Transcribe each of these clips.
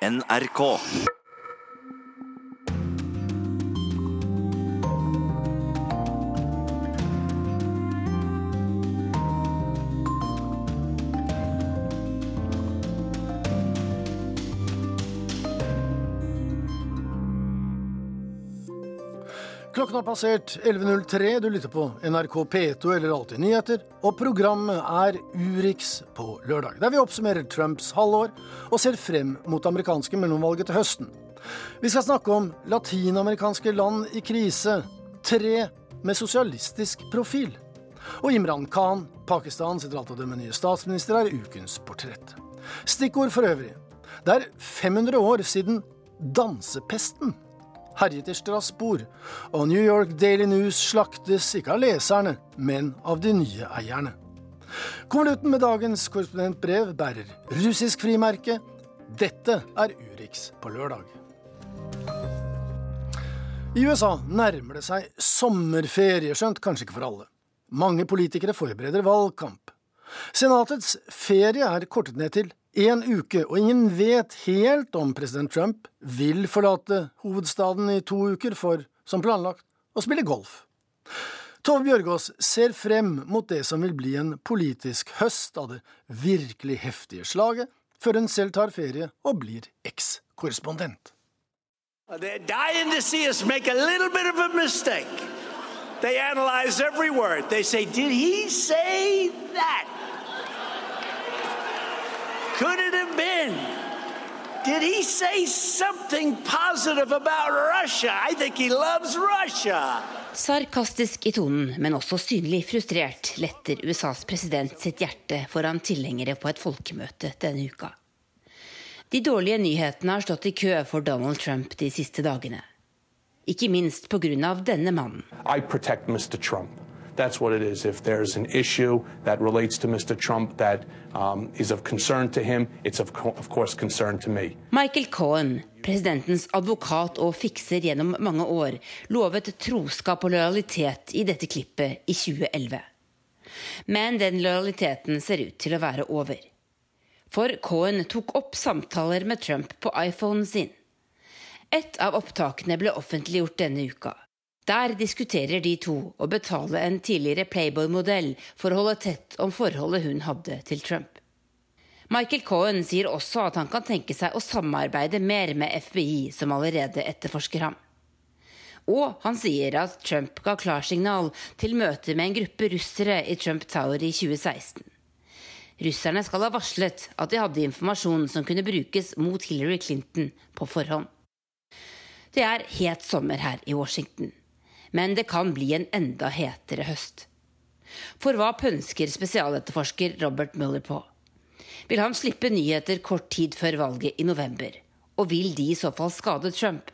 NRK. Klokken har passert 11.03. Du lytter på NRK P2 eller Alltid nyheter. Og programmet er Urix på lørdag, der vi oppsummerer Trumps halvår og ser frem mot amerikanske mellomvalget til høsten. Vi skal snakke om latinamerikanske land i krise. Tre med sosialistisk profil. Og Imran Khan, Pakistans etter alt å dømme nye statsminister, er ukens portrett. Stikkord for øvrig. Det er 500 år siden dansepesten herjet i Strasbourg, og New York Daily News slaktes ikke av leserne, men av de nye eierne. Konvolutten med dagens korrespondentbrev bærer russisk frimerke. Dette er Urix på lørdag. I USA nærmer det seg sommerferie, skjønt kanskje ikke for alle. Mange politikere forbereder valgkamp. Senatets ferie er kortet ned til én uke, og ingen vet helt om president Trump vil forlate hovedstaden i to uker for, som planlagt, å spille golf. Tove Bjørgaas ser frem mot det som vil bli en politisk høst av det virkelig heftige slaget, før hun selv tar ferie og blir ekskorrespondent. They're dying to see us make a little bit of a mistake. They analyze every word. They say, Did he say that? Could it have been? Did he say something positive about Russia? I think he loves Russia. Sarkastisk i tonen, men også synlig frustrert, letter USAs president sitt hjerte foran tilhengere på et folkemøte denne uka. De dårlige nyhetene har stått i kø for Donald Trump de siste dagene. Ikke minst pga. denne mannen. I protect Mr. Trump. That's what it is. If there's an issue that relates to Mr. Trump that um, is of concern to him, it's of, co of course concern to me. Michael Cohen, presidentens advokat og fikser gjennom mange år, lovet troskap og lojalitet i dette klippet i 2011. Men den lojaliteten ser ut til å være over. For Cohen tok opp samtaler med Trump på iPhonen sin. Et av opptakene ble offentliggjort denne uka. Der diskuterer de to å betale en tidligere Playboy-modell for å holde tett om forholdet hun hadde til Trump. Michael Cohen sier også at han kan tenke seg å samarbeide mer med FBI, som allerede etterforsker ham. Og han sier at Trump ga klarsignal til møte med en gruppe russere i Trump Tower i 2016. Russerne skal ha varslet at de hadde informasjon som kunne brukes mot Hillary Clinton på forhånd. Det er het sommer her i Washington men det kan bli en enda hetere høst. For hva pønsker spesialetterforsker Robert Mueller på? Vil han slippe nyheter kort tid før valget i november? Og vil de i så fall skade Trump?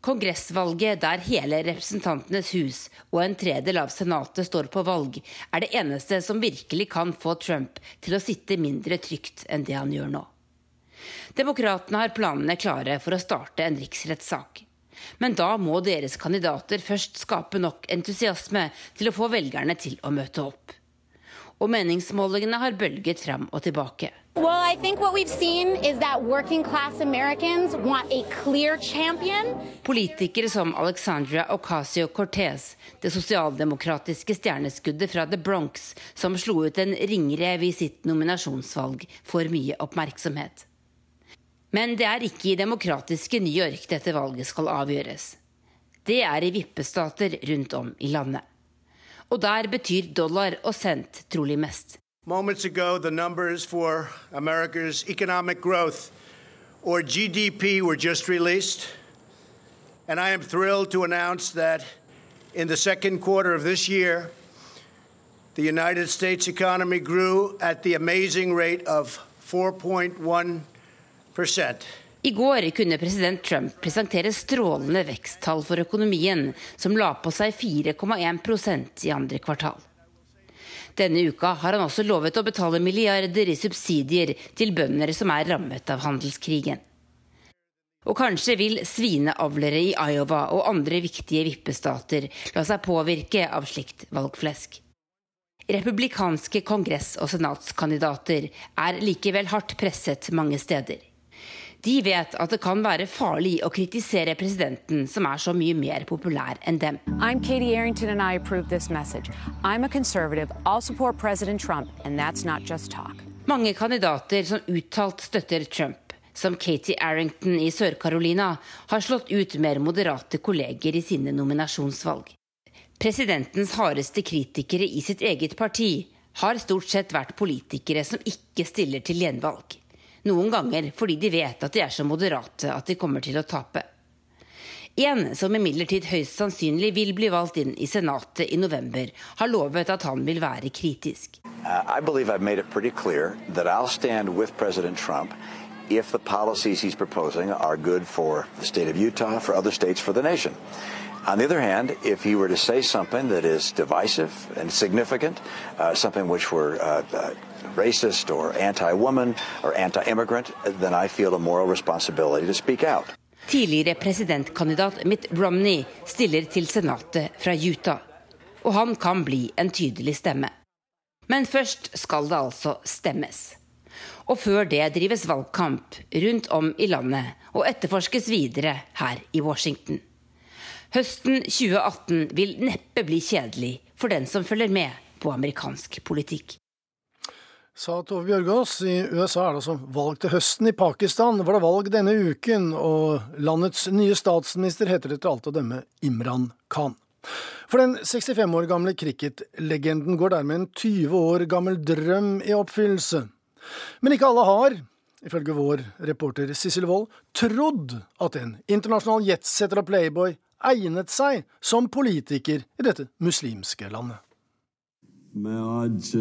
Kongressvalget der hele Representantenes hus og en tredel av Senatet står på valg, er det eneste som virkelig kan få Trump til å sitte mindre trygt enn det han gjør nå. Demokratene har planene klare for å starte en riksrettssak. Men da må deres kandidater først skape nok entusiasme til å få velgerne til å møte opp. Og meningsmålingene har bølget fram og tilbake. Well, I think what we've seen is that working class Americans want a clear champion. Politikere som Alexandria Ocasio-Cortez, det sosialdemokratiske stjerneskuddet fra The Bronx, som slo ut en ringrev i sitt nominasjonsvalg, får mye oppmerksomhet. Men det er ikke i demokratiske New York dette valget skal avgjøres. Det er i vippestater rundt om i landet. Og der betyr dollar og cent trolig mest. Moments ago, the numbers for America's economic growth, or GDP, were just released. And I am thrilled to announce that in the second quarter of this year, the United States economy grew at the amazing rate of 4.1 i går kunne president Trump presentere strålende veksttall for økonomien, som la på seg 4,1% i andre kvartal. Denne uka har han også lovet å betale milliarder i subsidier til bønder som er rammet av handelskrigen. Og kanskje vil svineavlere i Iowa og andre viktige vippestater la seg påvirke av slikt valgflesk. Republikanske kongress- og senatskandidater er likevel hardt presset mange steder. De vet at det kan være farlig å kritisere presidenten, som er så mye mer populær enn dem. I'm Katie Arrington and I approve this message. I'm a conservative. I'll support President Trump, and that's not just talk. Mange kandidater som uttalt støtter Trump, som Katie Arrington i Sør-Carolina, har slått ut mer moderate kolleger i sine nominasjonsvalg. Presidentens hardeste kritikere i sitt eget parti har stort sett vært politikere som ikke stiller til gjenvalg. Noen ganger fordi de vet at de er så moderate at de kommer til å tape. En som imidlertid høyst sannsynlig vil bli valgt inn i Senatet i november, har lovet at han vil være kritisk. Trump if the policies he's proposing are good for the state of Utah, for other states, for the nation. On the other hand, if he were to say something that is divisive and significant, uh, something which were uh, uh, racist or anti-woman or anti-immigrant, then I feel a moral responsibility to speak out. Tidligere presidentkandidat Mitt Romney stiller til Senatet fra Utah, og han kan bli en tydelig stemme. Men først skal det altså stemmes. Og før det drives valgkamp rundt om i landet og etterforskes videre her i Washington. Høsten 2018 vil neppe bli kjedelig for den som følger med på amerikansk politikk sa Tove Bjørgaas. I USA er det altså valg til høsten. I Pakistan var det valg denne uken, og landets nye statsminister heter etter alt å dømme Imran Khan. For den 65 år gamle cricketlegenden går dermed en 20 år gammel drøm i oppfyllelse. Men ikke alle har, ifølge vår reporter Sissel Wold, trodd at en internasjonal jetsetter og playboy egnet seg som politiker i dette muslimske landet. मैं आज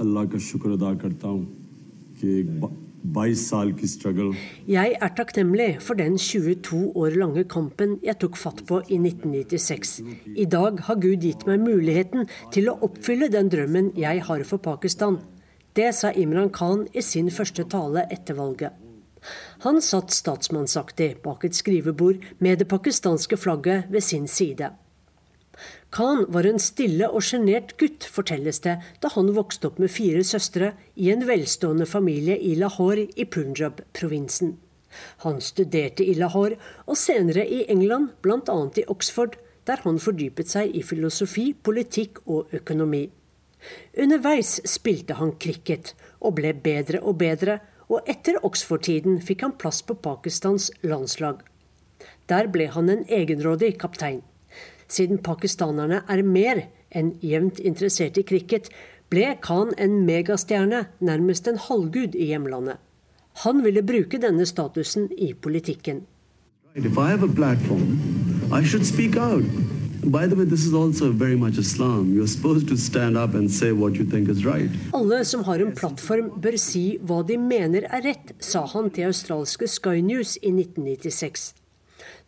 अल्लाह का शुक्र अदा करता हूँ कि एक 22 साल की struggle Jeg er takknemlig for den 22 år lange kampen jeg tok fatt på i 1996. I dag har Gud gitt meg muligheten til å oppfylle den drømmen jeg har for Pakistan. Det sa Imran Khan i sin første tale etter valget. Han satt statsmannsaktig bak et skrivebord med det pakistanske flagget ved sin side. Khan var en stille og sjenert gutt, fortelles det, da han vokste opp med fire søstre i en velstående familie i Lahore i Punjab-provinsen. Han studerte i Lahore og senere i England, bl.a. i Oxford, der han fordypet seg i filosofi, politikk og økonomi. Underveis spilte han cricket og ble bedre og bedre, og etter Oxford-tiden fikk han plass på Pakistans landslag. Der ble han en egenrådig kaptein. Siden pakistanerne er mer enn jevnt interessert i cricket, ble Khan en megastjerne, nærmest en halvgud i hjemlandet. Han ville bruke denne statusen i politikken. Alle som har en plattform, bør si hva de mener er rett, sa han til australske Sky News i 1996.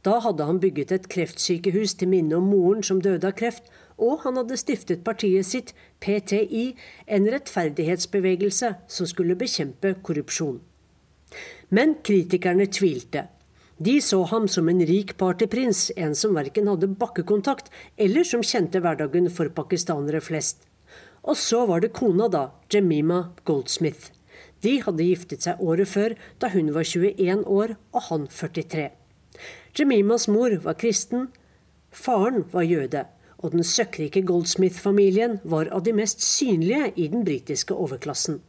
Da hadde han bygget et kreftsykehus til minne om moren som døde av kreft, og han hadde stiftet partiet sitt, PTI, en rettferdighetsbevegelse som skulle bekjempe korrupsjon. Men kritikerne tvilte. De så ham som en rik partyprins, en som verken hadde bakkekontakt eller som kjente hverdagen for pakistanere flest. Og så var det kona, da, Jemima Goldsmith. De hadde giftet seg året før, da hun var 21 år og han 43. Jemimas mor var kristen, faren var jøde, og den søkkrike Goldsmith-familien var av de mest synlige i den britiske overklassen.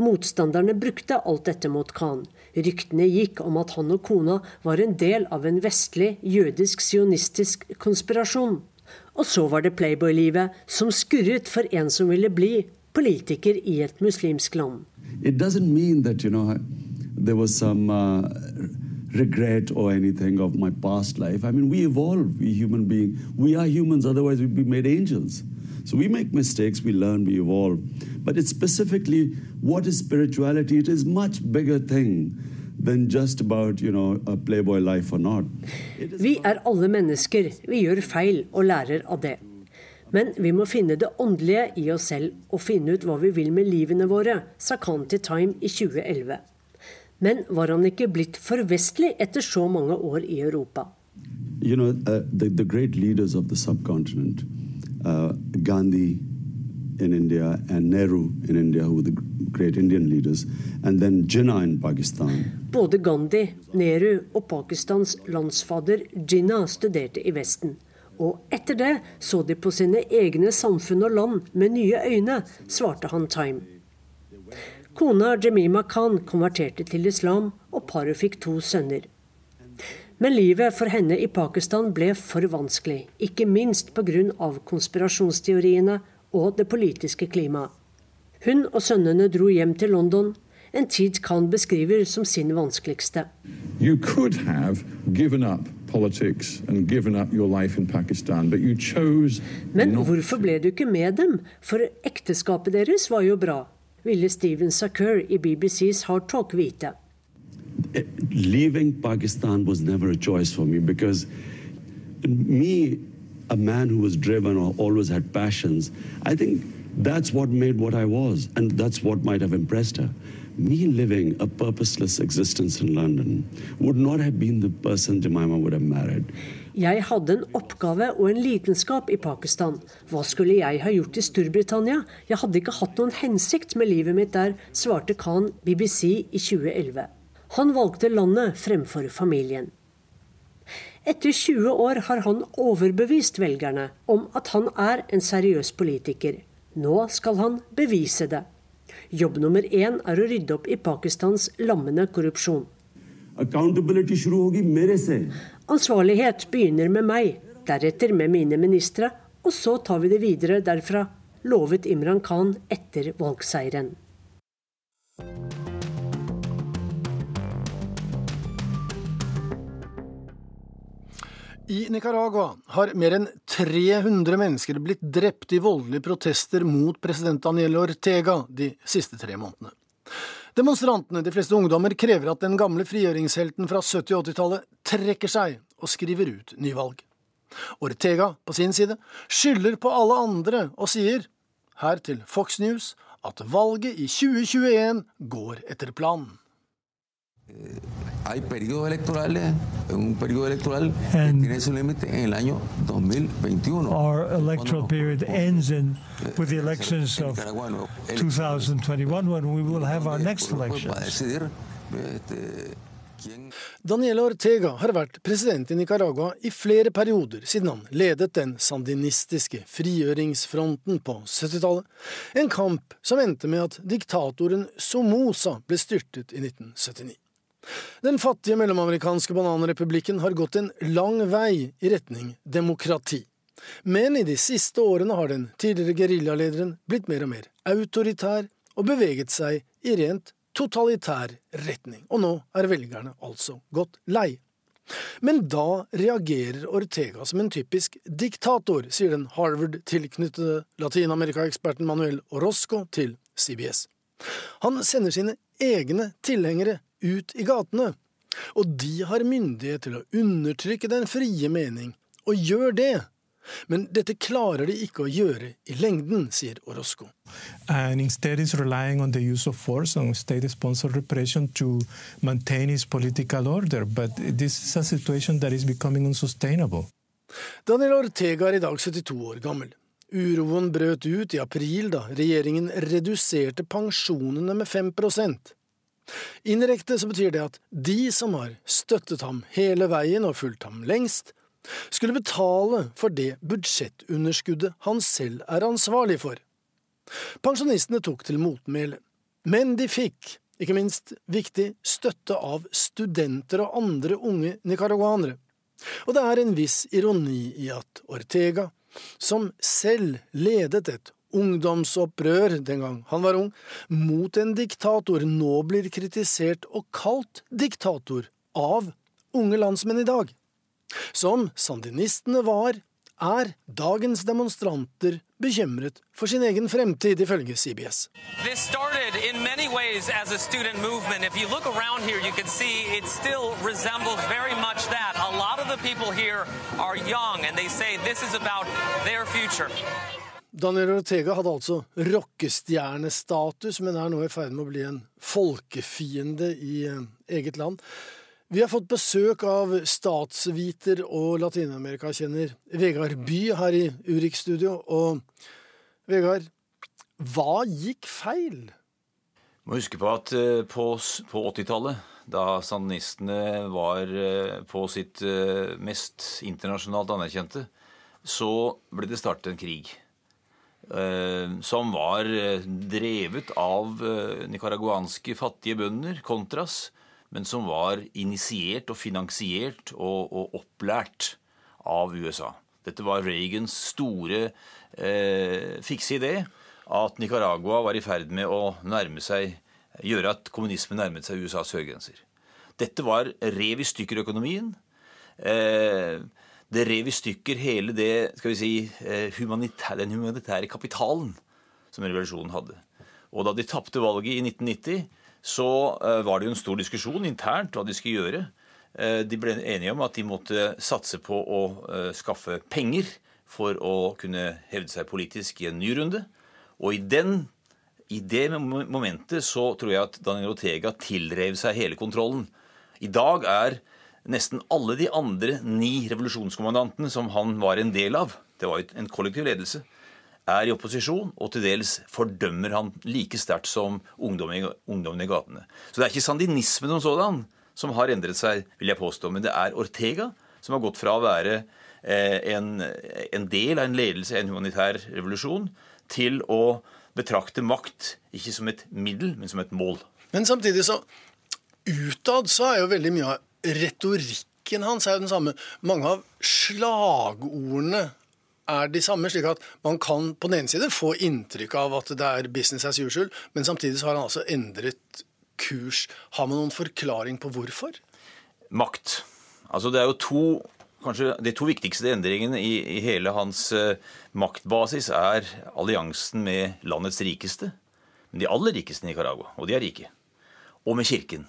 Motstanderne brukte alt dette mot Khan. Ryktene gikk om at han og kona var en del av en vestlig, jødisk-sionistisk konspirasjon. Og så var det Playboy-livet, som skurret for en som ville bli politiker i et muslimsk land. It doesn't mean that, you know, there regret or anything of my past life. I mean, we evolve, we human beings. We are humans, otherwise we'd be made angels. So we make mistakes, we learn, we evolve. But it's specifically what is spirituality? It is much bigger thing about, you know. Vi er alle mennesker. Vi gjør feil og lærer av det. Men vi må finne det åndelige i oss selv og finne ut hva vi vil med livene våre, sa Kanti Time i 2011. Men var han ikke blitt for vestlig etter så mange år i Europa? You know, uh, the, the great leaders of the subcontinent, uh, Gandhi, in India and Nehru in India, who were the great Indian leaders, and then Jinnah in Pakistan. Både Gandhi, Nehru og Pakistans landsfader Jinnah studerte i Vesten. Og etter det så de på sine egne samfunn og land med nye øyne, svarte han Time. Kona Jemima Khan konverterte til islam, og paret fikk to sønner. Men livet for henne i Pakistan ble for vanskelig, ikke minst pga. konspirasjonsteoriene og det politiske klimaet. Hun og sønnene dro hjem til London, en tid Khan beskriver som sin vanskeligste. You could have given up men hvorfor ble du ikke med dem? For ekteskapet deres var jo bra, ville Steven Sakur i BBCs Hard Talk vite. Eh, leaving Pakistan was never a choice for me because me, a man who was driven or always had passions, I think that's what made what I was, and that's what might have impressed her. me living a purposeless existence in London would not have been the person Jemima would have married. Jeg hadde en oppgave og en lidenskap i Pakistan. Hva skulle jeg ha gjort i Storbritannia? Jeg hadde ikke hatt noen hensikt med livet mitt der, svarte Khan BBC i 2011. Han valgte landet fremfor familien. Etter 20 år har han overbevist velgerne om at han er en seriøs politiker. Nå skal han bevise det. Jobb nummer én er å rydde opp i Pakistans lammende korrupsjon. Ansvarlighet begynner med meg, deretter med mine ministre, og så tar vi det videre derfra, lovet Imran Khan etter valgseieren. I Nicaragua har mer enn 300 mennesker blitt drept i voldelige protester mot president Daniel Ortega de siste tre månedene. Demonstrantene, de fleste ungdommer, krever at den gamle frigjøringshelten fra 70- og 80-tallet trekker seg og skriver ut nyvalg. Ortega, på sin side, skylder på alle andre og sier, her til Fox News, at valget i 2021 går etter planen. Hay periodos electorales, un periodo electoral and que tiene su límite en el año 2021. Our electoral period ends in, with the elections of 2021 when we will have our next elections. Daniel Ortega har vært president i Nicaragua i flere perioder siden han ledet den sandinistiske frigjøringsfronten på 70-tallet, en kamp som endte med at diktatoren Somoza ble styrtet i 1979. Den fattige mellomamerikanske bananrepublikken har gått en lang vei i retning demokrati. Men i de siste årene har den tidligere geriljalederen blitt mer og mer autoritær og beveget seg i rent totalitær retning. Og nå er velgerne altså gått lei. Men da reagerer Ortega som en typisk diktator, sier den Harvard-tilknyttede Latin-Amerika-eksperten Manuel Orozco til CBS. Han sender sine egne tilhengere ut i gatene. Og de har myndighet til å undertrykke den frie mening, og gjør det. Men dette klarer de ikke å gjøre i lengden, sier Orozco. And instead is relying on the use of force and state-sponsored repression to maintain his political order. But this is a situation that is becoming unsustainable. Daniel Ortega er i dag 72 år gammel. Uroen brøt ut i april da regjeringen reduserte pensjonene med 5 Indirekte så betyr det at de som har støttet ham hele veien og fulgt ham lengst, skulle betale for det budsjettunderskuddet han selv er ansvarlig for. Pensjonistene tok til motmæle, men de fikk, ikke minst viktig, støtte av studenter og andre unge nicaraguanere. Og det er en viss ironi i at Ortega, som selv ledet et ungdomsopprør den gang han var ung, mot en diktator nå blir kritisert og kalt diktator av unge landsmenn i dag. Som sandinistene var, er dagens demonstranter bekymret for sin egen fremtid, ifølge CBS. This started in many ways as a student movement. If you look around here, you det. see it still resembles very much og de sier at dette people om deres young, Daniel Ortega hadde altså rockestjernestatus, men er nå i ferd med å bli en folkefiende i eh, eget land. Vi har fått besøk av statsviter og Latin-Amerika-kjenner Vegard By her i Urix-studio. Og Vegard, Hva gikk feil? Må huske på at eh, på, på 80-tallet, da sandinistene var eh, på sitt mest internasjonalt anerkjente, så ble det startet en krig. Som var drevet av nicaraguanske fattige bønder, Contras, men som var initiert og finansiert og, og opplært av USA. Dette var Reagans store eh, fikse idé at Nicaragua var i ferd med å seg, gjøre at kommunismen nærmet seg USAs høygrenser. Dette var rev i stykker økonomien. Eh, det rev i stykker hele det, skal vi si, eh, humanitære, den humanitære kapitalen som revolusjonen hadde. Og da de tapte valget i 1990, så eh, var det jo en stor diskusjon internt hva de skulle gjøre. De ble enige om at de måtte satse på å skaffe penger for å kunne hevde seg politisk i en ny runde. Og i, den, i det momentet så tror jeg at Daniel Otega tilrev seg hele kontrollen. I dag er nesten alle de andre ni revolusjonskommandantene som han var en del av, det var jo en kollektiv ledelse, er i opposisjon, og til dels fordømmer han like sterkt som ungdommen i, gatene. Så det er ikke sandinismen som sådan som har endret seg, vil jeg påstå, men det er Ortega som har gått fra å være eh, en, en del av en ledelse en humanitær revolusjon til å betrakte makt ikke som et middel, men som et mål. Men samtidig så Utad så er jo veldig mye av retorikken hans er jo den samme. Mange av slagordene er de samme, slik at man kan på den ene side få inntrykk av at det er business as usual, men samtidig så har han altså endret kurs. Har man noen forklaring på hvorfor? Makt. Altså Det er jo to kanskje de to viktigste endringene i, i hele hans uh, maktbasis er alliansen med landets rikeste, men de aller rikeste i Nicaragua, og de er rike, og med kirken.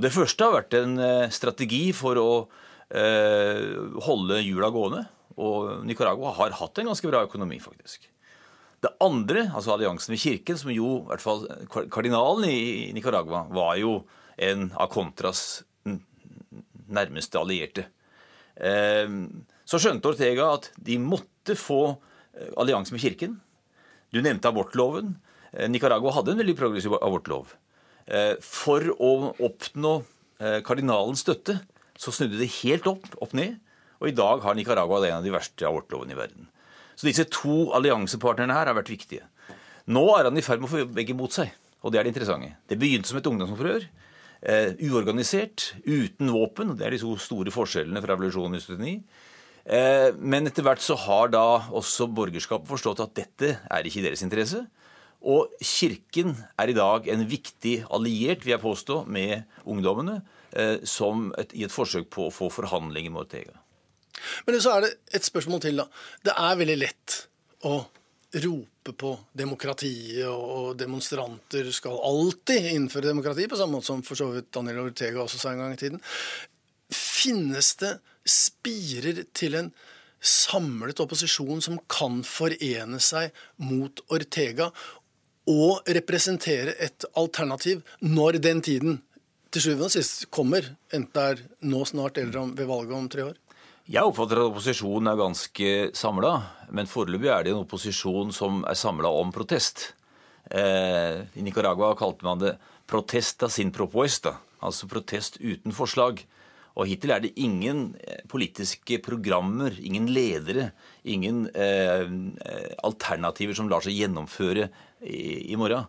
Og Det første har vært en uh, strategi for å eh, holde hjula gående, og Nicaragua har hatt en ganske bra økonomi, faktisk. Det andre, altså alliansen med kirken, som jo i hvert fall kardinalen i Nicaragua var jo en av Contras nærmeste allierte. Ehm, så skjønte Ortega at de måtte få eh, allianse med kirken. Du nevnte abortloven. Eh, Nicaragua hadde en veldig progressiv abortlov. Eh, for å oppnå kardinalens støtte så snudde det helt opp, opp ned. Og i dag har Nicaragua en av de verste abortlovene i verden. Så disse to alliansepartnerne her har vært viktige. Nå er han i ferd med å få begge mot seg, og det er det interessante. Det begynte som et ungdomsopprør. Uh, uorganisert, uten våpen. Det er de to store forskjellene fra revolusjonen i 79. Uh, men etter hvert så har da også borgerskapet forstått at dette er ikke i deres interesse. Og Kirken er i dag en viktig alliert, vil jeg påstå, med ungdommene som et, i et forsøk på å få forhandlinger med Ortega. Men så er det et spørsmål til, da. Det er veldig lett å rope på demokratiet, og demonstranter skal alltid innføre demokrati, på samme måte som for så vidt Daniel Ortega også sa en gang i tiden. Finnes det spirer til en samlet opposisjon som kan forene seg mot Ortega og representere et alternativ når den tiden til sjuende og sist kommer, enten det er nå snart eller ved valget om tre år? Jeg oppfatter at opposisjonen er ganske samla, men foreløpig er det en opposisjon som er samla om protest. Eh, I Nicaragua kalte man det 'protesta sin propuesta', altså protest uten forslag. Og hittil er det ingen eh, politiske programmer, ingen ledere, ingen eh, alternativer som lar seg gjennomføre i, i morgen.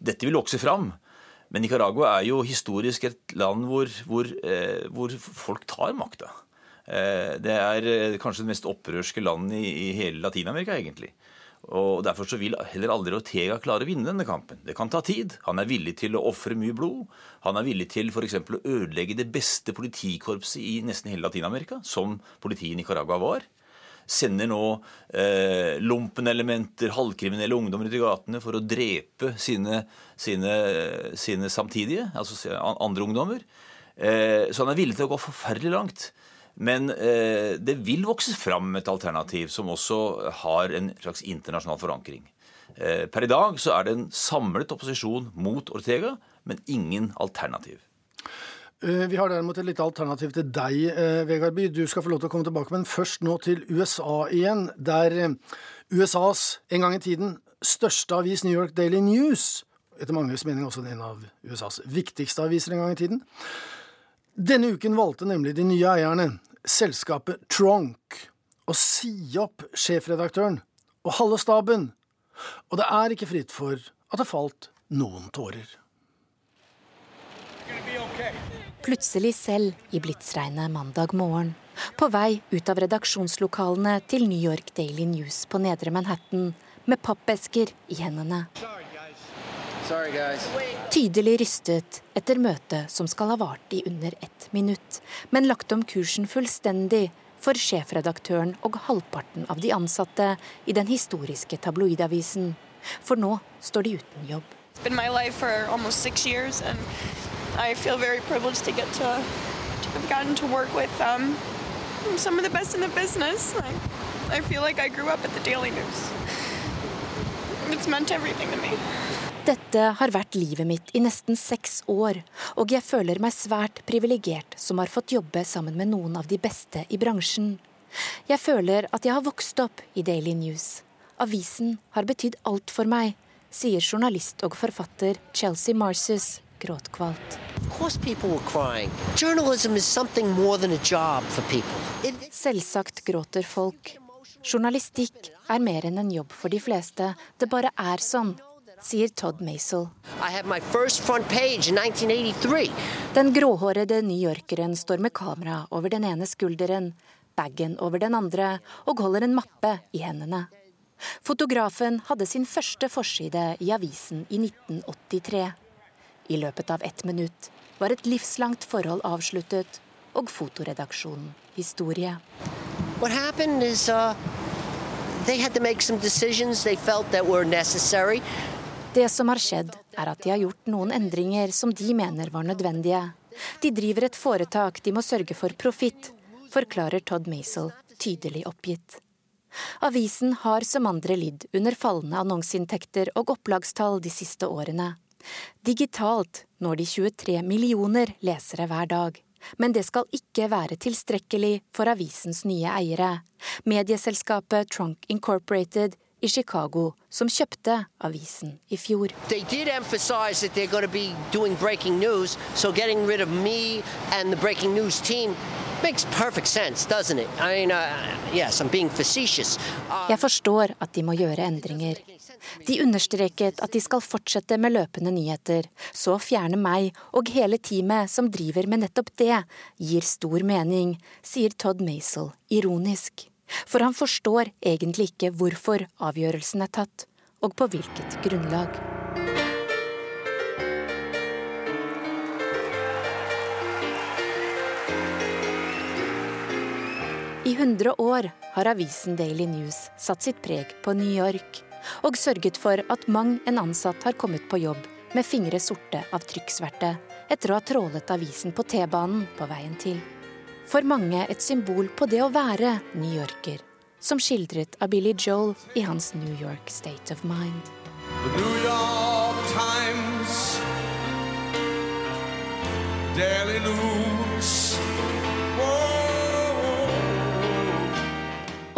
Dette vil vokse fram. Men Nicaragua er jo historisk et land hvor, hvor, eh, hvor folk tar makta. Eh, det er eh, kanskje det mest opprørske landet i hele Latin-Amerika, egentlig. Og Derfor så vil heller aldri Ortega klare å vinne denne kampen. Det kan ta tid. Han er villig til å ofre mye blod. Han er villig til f.eks. å ødelegge det beste politikorpset i nesten hele Latin-Amerika, som politiet i Nicaragua var. Sender nå eh, lumpenelementer, halvkriminelle ungdommer ut i gatene for å drepe sine, sine, sine samtidige, altså andre ungdommer. Eh, så han er villig til å gå forferdelig langt. Men eh, det vil vokse fram et alternativ som også har en slags internasjonal forankring. Eh, per i dag så er det en samlet opposisjon mot Ortega, men ingen alternativ. Eh, vi har derimot et lite alternativ til deg, eh, Vegard By. Du skal få lov til å komme tilbake, men først nå til USA igjen. Der eh, USAs en gang i tiden største avis, New York Daily News, etter manges mening også en av USAs viktigste aviser en gang i tiden. Denne uken valgte nemlig de nye eierne, selskapet Tronk, å si opp sjefredaktøren og halve staben. Og det er ikke fritt for at det falt noen tårer. Plutselig selv i blitsregnet mandag morgen, på vei ut av redaksjonslokalene til New York Daily News på nedre Manhattan, med pappesker i hendene. Tydelig rystet etter møtet som skal ha vart i under ett minutt, men lagt om kursen fullstendig for sjefredaktøren og halvparten av de ansatte i den historiske tabloidavisen. For nå står de uten jobb. I feel very privileged to get to, to have gotten to work with um, some of the best in the business. I, I feel like I grew up at the Daily News. It's meant everything to me. Dette har vært livet mitt i nesten seks år, og jeg føler meg svært privilegert som har fått jobbe sammen med noen av de beste i bransjen. Jeg føler at jeg har vokst opp i Daily News. Avisen har betydd alt for meg, sier journalist og forfatter Chelsea Marces gråtkvalt. Selvsagt gråter folk. Journalistikk er mer enn en jobb for de fleste. Det bare er sånn, sier Todd Maisel. Den gråhårede newyorkeren står med kamera over den ene skulderen, bagen over den andre, og holder en mappe i hendene. Fotografen hadde sin første forside i avisen i 1983. I løpet av ett minutt var et livslangt forhold avsluttet og fotoredaksjonen historie. What happened is uh, they had to make some decisions they felt that were necessary. Det som har skjedd, er at de har gjort noen endringer som de mener var nødvendige. De driver et foretak de må sørge for profitt, forklarer Todd Maisel tydelig oppgitt. Avisen har som andre lidd under fallende annonseinntekter og opplagstall de siste årene. Digitalt når de 23 millioner lesere hver dag. Men det skal ikke være tilstrekkelig for avisens nye eiere. Medieselskapet Trunk Incorporated i Chicago, som kjøpte avisen i fjor. They did emphasize that they're going to be doing breaking news, so rid of me and breaking news team makes perfect sense, doesn't it? I mean, uh, yes, I'm being facetious. Uh, Jeg forstår at de må gjøre endringer. De understreket at de skal fortsette med løpende nyheter, så å fjerne meg og hele teamet som driver med nettopp det, gir stor mening, sier Todd Maisel ironisk. For han forstår egentlig ikke hvorfor avgjørelsen er tatt, og på hvilket grunnlag. I 100 år har avisen Daily News satt sitt preg på New York og sørget for at mang en ansatt har kommet på jobb med fingre sorte av trykksverte etter å ha trålet avisen på T-banen på veien til. For mange et symbol på det å være newyorker, som skildret av Billy Joel i hans New York State of Mind. The New York Times, Daily News.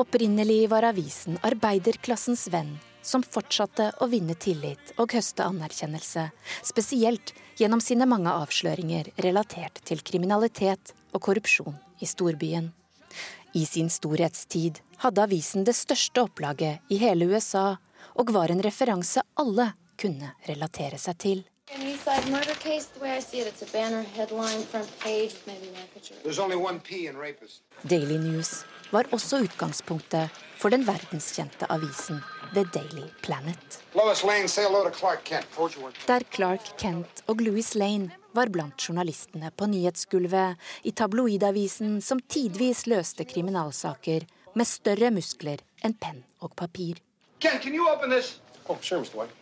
Opprinnelig var avisen arbeiderklassens venn som fortsatte å vinne tillit og høste anerkjennelse, spesielt gjennom sine mange avsløringer relatert til kriminalitet og korrupsjon i storbyen. I sin storhetstid hadde avisen det største opplaget i hele USA, og var en referanse alle kunne relatere seg til. Daily News var også utgangspunktet for den verdenskjente avisen The Daily Planet. Der Clark Kent og Louis Lane var blant journalistene på nyhetsgulvet i tabloidavisen som tidvis løste kriminalsaker med større muskler enn penn og papir. Ken, can you open this? Oh, sure, Mr. White.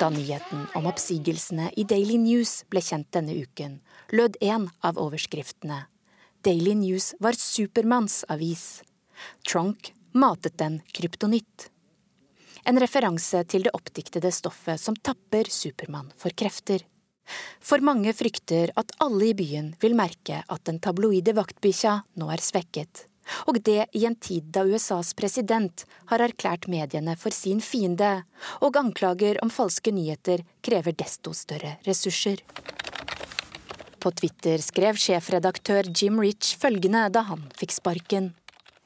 Da nyheten om oppsigelsene i Daily News ble kjent denne uken, lød en av overskriftene Daily News var Supermanns avis. Trunk matet den kryptonitt. En referanse til det oppdiktede stoffet som tapper Supermann for krefter. For mange frykter at alle i byen vil merke at den tabloide vaktbikkja nå er svekket. Og det i en tid da USAs president har erklært mediene for sin fiende, og anklager om falske nyheter krever desto større ressurser. På Twitter skrev sjefredaktør Jim Rich følgende da han fikk sparken.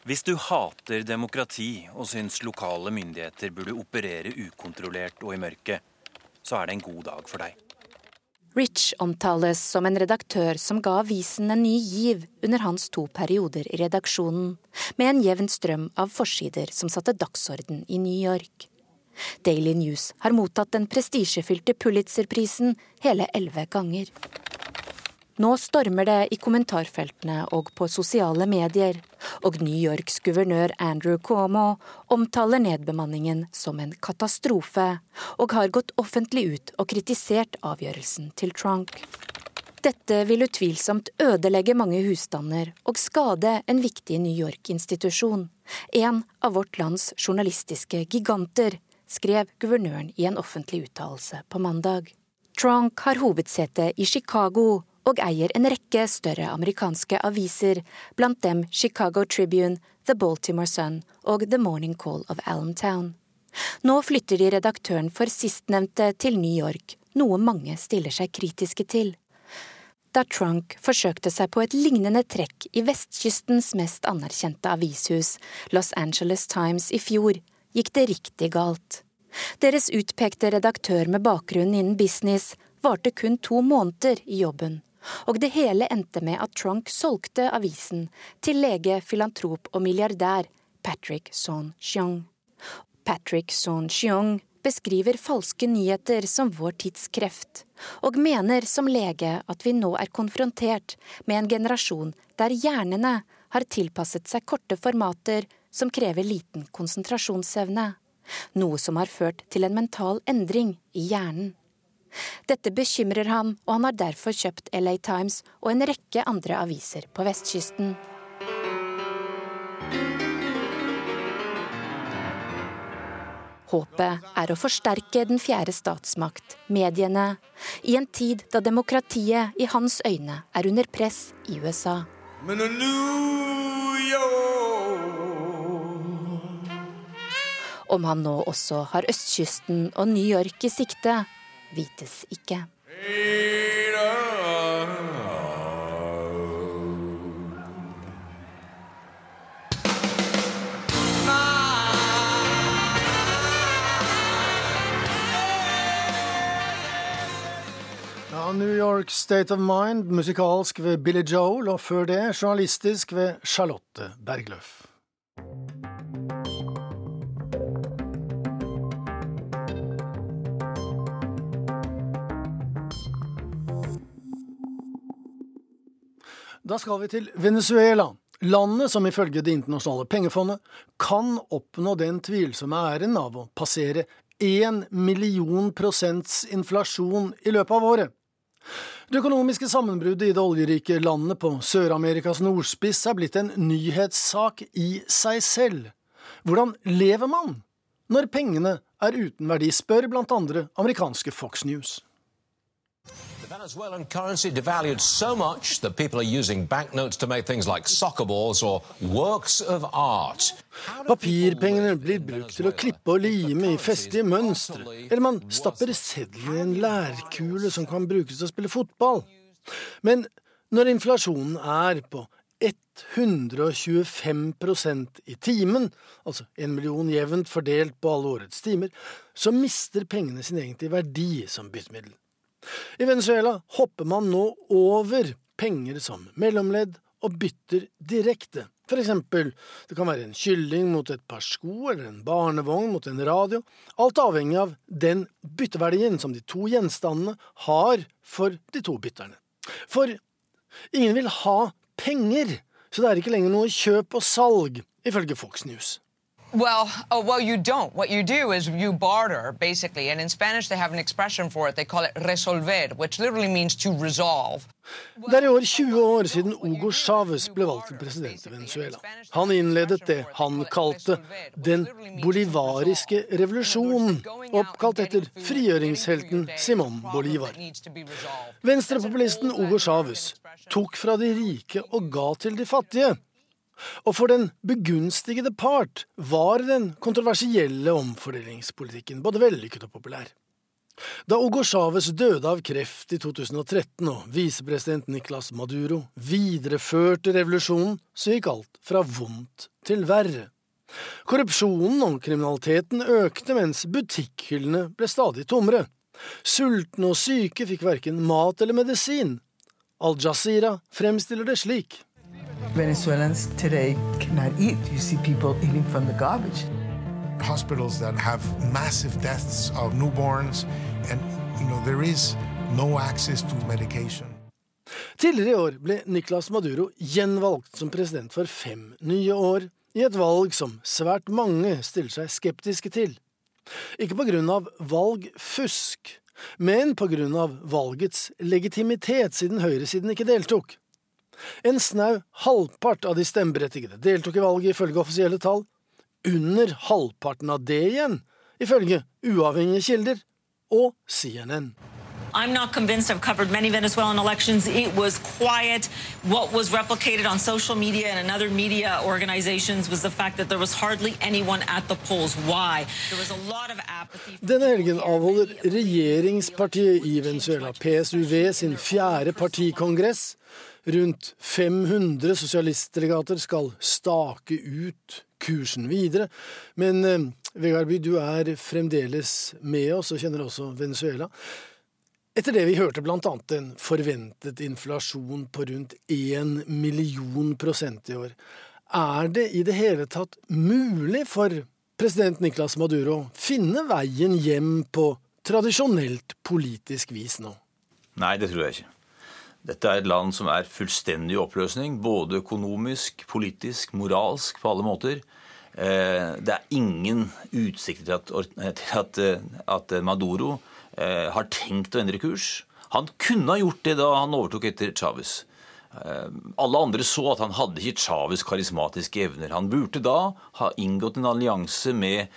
Hvis du hater demokrati og syns lokale myndigheter burde operere ukontrollert og i mørket, så er det en god dag for deg. Rich omtales som en redaktør som ga avisen en ny giv under hans to perioder i redaksjonen, med en jevn strøm av forsider som satte dagsorden i New York. Daily News har mottatt den prestisjefylte Pulitzer-prisen hele elleve ganger. Nå stormer det i kommentarfeltene og på sosiale medier, og New Yorks guvernør Andrew Cuomo omtaler nedbemanningen som en katastrofe, og har gått offentlig ut og kritisert avgjørelsen til Trunk. Dette vil utvilsomt ødelegge mange husstander og skade en viktig New York-institusjon, en av vårt lands journalistiske giganter, skrev guvernøren i en offentlig uttalelse på mandag. Trunk har hovedsete i Chicago og eier en rekke større amerikanske aviser, blant dem Chicago Tribune, The Baltimore Sun og The Morning Call of Allentown. Nå flytter de redaktøren for sistnevnte til New York, noe mange stiller seg kritiske til. Da Trunk forsøkte seg på et lignende trekk i vestkystens mest anerkjente avishus, Los Angeles Times, i fjor, gikk det riktig galt. Deres utpekte redaktør med bakgrunn innen business varte kun to måneder i jobben og det hele endte med at Trunk solgte avisen til lege, filantrop og milliardær Patrick Son-Chiong. Patrick Son-Chiong beskriver falske nyheter som vår tids kreft, og mener som lege at vi nå er konfrontert med en generasjon der hjernene har tilpasset seg korte formater som krever liten konsentrasjonsevne, noe som har ført til en mental endring i hjernen. Dette bekymrer han, og han har derfor kjøpt LA Times og en rekke andre aviser på vestkysten. Håpet er å forsterke den fjerde statsmakt, mediene, i en tid da demokratiet i hans øyne er under press i USA. Om han nå også har østkysten og New York i sikte, vites ikke. New York State of Mind, musikalsk ved Billy Joel, og før det journalistisk ved Charlotte Bergløff. Da skal vi til Venezuela. Landet som ifølge Det internasjonale pengefondet kan oppnå den tvilsomme æren av å passere én million prosents inflasjon i løpet av året. Det økonomiske sammenbruddet i det oljerike landet på Sør-Amerikas nordspiss er blitt en nyhetssak i seg selv. Hvordan lever man når pengene er uten verdi, spør blant andre amerikanske Fox News. The Venezuelan currency devalued so much that people are using banknotes to make things like soccer balls or works of art. Papirpengene blir brukt til å klippe og lime i festlige mønstre, eller man stapper sedlene i en lærkule som kan brukes til å spille fotball. Men når inflasjonen er på 125% i timen, altså en million jevnt fordelt på alle årets timer, så mister pengene sin egentlige verdi som byttemiddel. I Venezuela hopper man nå over penger som mellomledd og bytter direkte. For eksempel, det kan være en kylling mot et par sko eller en barnevogn mot en radio, alt avhengig av den bytteverdien som de to gjenstandene har for de to bytterne. For ingen vil ha penger, så det er ikke lenger noe kjøp og salg, ifølge Fox News. Well, oh, well, you don't. What you do is you barter, basically. And in Spanish, they have an expression for it. They call it resolver, which literally means to resolve. Det er i år 20 år siden Hugo Chávez ble valgt til president i Venezuela. Han innledet det han kalte den bolivariske revolusjonen, oppkalt etter frigjøringshelten Simón Bolivar. Venstrepopulisten Hugo Chávez tok fra de rike og ga til de fattige. Og for den begunstigede part var den kontroversielle omfordelingspolitikken både vellykket og populær. Da Hugo Chávez døde av kreft i 2013 og visepresident Nicolas Maduro videreførte revolusjonen, så gikk alt fra vondt til verre. Korrupsjonen og kriminaliteten økte mens butikkhyllene ble stadig tommere. Sultne og syke fikk verken mat eller medisin. Al Jazeera fremstiller det slik. Venezuelans today cannot eat. You see people eating from the garbage. Hospitals that have massive deaths of newborns, and you know there is no access to medication. Tidligere i år ble Nicolas Maduro gjenvalgt som president for fem nye år, i et valg som svært mange stiller seg skeptiske til. Ikke på grunn av valgfusk, men på grunn av valgets legitimitet, siden høyresiden ikke deltok. En snau halvpart av de stemmeberettigede deltok i valget ifølge offisielle tall. Under halvparten av det igjen, ifølge uavhengige kilder og CNN. I'm not convinced. I've covered many Venezuelan elections. It was quiet. What was replicated on social media and in other media organizations was the fact that there was hardly anyone at the polls. Why? There was a lot of apathy. Denne helgen avholder regjeringspartiet i Venezuela, PSUV, sin fjerde partikongress. Rundt 500 sosialistdelegater skal stake ut kursen videre. Men eh, Vegard By, du er fremdeles med oss og kjenner også Venezuela. Etter det vi hørte bl.a. en forventet inflasjon på rundt 1 million prosent i år, er det i det hele tatt mulig for president Niklas Maduro å finne veien hjem på tradisjonelt politisk vis nå? Nei, det tror jeg ikke. Dette er et land som er fullstendig i oppløsning, både økonomisk, politisk, moralsk, på alle måter. Eh, det er ingen utsikter til at, at, at Maduro eh, har tenkt å endre kurs. Han kunne ha gjort det da han overtok etter Chávez. Eh, alle andre så at han hadde ikke Chávez' karismatiske evner. Han burde da ha inngått en allianse med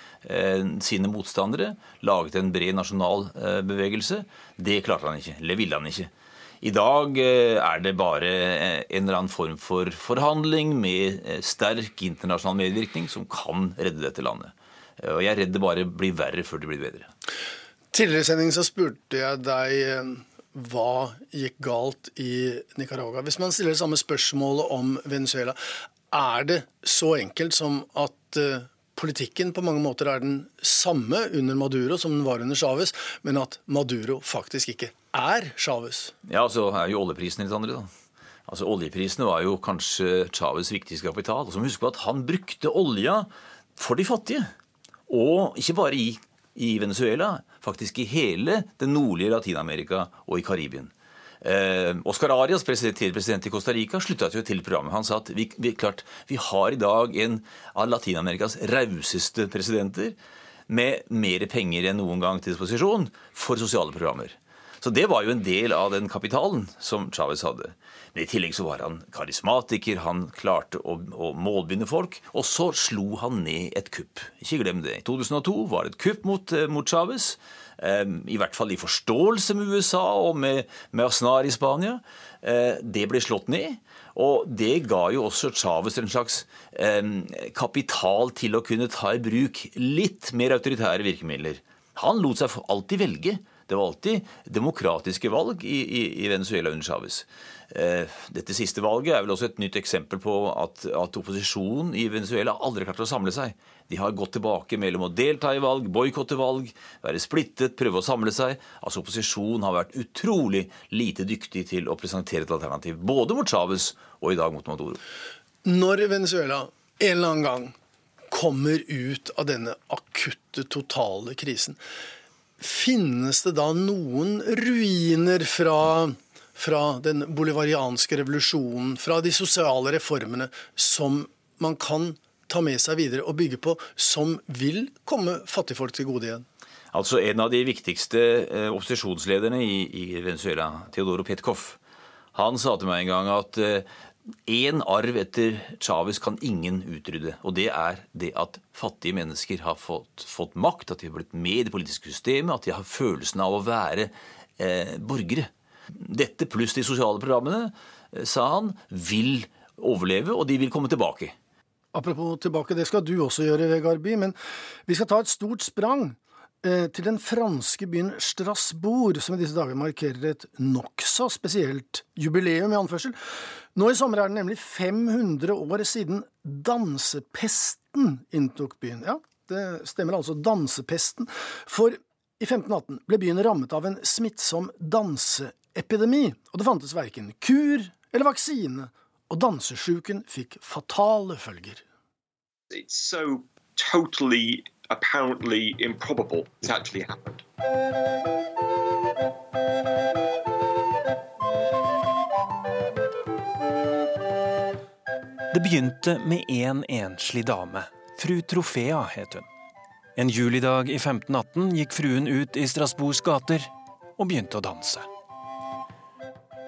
sine motstandere, laget en bred nasjonal bevegelse. Det klarte han ikke, eller ville han ikke. I dag eh, er det bare eh, en eller annen form for forhandling med eh, sterk internasjonal medvirkning som kan redde dette landet. Og jeg er redd det bare blir verre før det blir bedre. Tidligere i sending så spurte jeg deg hva gikk galt i Nicaragua. Hvis man stiller det samme spørsmålet om Venezuela, er det så enkelt som at politikken på mange måter er den samme under Maduro som den var under Chávez, men at Maduro faktisk ikke er Chávez? Ja, så er jo oljeprisen litt andre, da. Altså, Oljeprisene var jo kanskje Chávez' viktigste kapital. Og så må vi huske på at han brukte olja for de fattige. Og ikke bare i, i Venezuela, faktisk i hele det nordlige Latin-Amerika og i Karibien. Eh, Oscar Arias, tidligere president i Costa Rica, slutta jo til programmet. Han sa at vi, vi, klart, vi har i dag en av Latin-Amerikas rauseste presidenter med mer penger enn noen gang til disposisjon for sosiale programmer. Så det var jo en del av den kapitalen som Chávez hadde. Men i tillegg så var han karismatiker, han klarte å, å målbinde folk. Og så slo han ned et kupp. Ikke glem det. I 2002 var det et kupp mot, eh, mot Chávez. Ehm, I hvert fall i forståelse med USA og med, med Aznar i Spania. Eh, det ble slått ned. Og det ga jo også Chávez en slags eh, kapital til å kunne ta i bruk litt mer autoritære virkemidler. Han lot seg alltid velge. Det var alltid demokratiske valg i, i, i Venezuela under Chávez. Eh, dette siste valget er vel også et nytt eksempel på at, at opposisjonen i Venezuela aldri klarte å samle seg. De har gått tilbake mellom å delta i valg, boikotte valg, være splittet, prøve å samle seg. Altså Opposisjonen har vært utrolig lite dyktig til å presentere et alternativ, både mot Chávez og i dag mot Maduro. Når Venezuela en eller annen gang kommer ut av denne akutte, totale krisen, Finnes det da noen ruiner fra, fra den bolivarianske revolusjonen, fra de sosiale reformene, som man kan ta med seg videre og bygge på, som vil komme fattigfolk til gode igjen? Altså En av de viktigste eh, opposisjonslederne i, i Venezuela, Teodoro Petkov, han sa til meg en gang at én arv etter Chávez kan ingen utrydde. Og det er det at fattige mennesker har fått, fått, makt, at de har blitt med i det politiske systemet, at de har følelsen av å være eh, borgere. Dette pluss de sosiale programmene, eh, sa han, vil overleve, og de vil komme tilbake. Apropos tilbake, det skal du også gjøre, Vegard By, men vi skal ta et stort sprang til den franske byen Strasbourg, som i disse dager markerer et nokså spesielt jubileum, i anførsel. Nå i sommer er det nemlig 500 år siden dansepesten inntok byen. Ja, det stemmer altså, dansepesten. For i 1518 ble byen rammet av en smittsom danseepidemi, og det fantes verken kur eller vaksine, og dansesjuken fikk fatale følger. It's so totally, apparently improbable has actually happened. Det begynte med en enslig dame. Fru Trofea het hun. En julidag i 1518 gikk fruen ut i Strasbourgs gater og begynte å danse.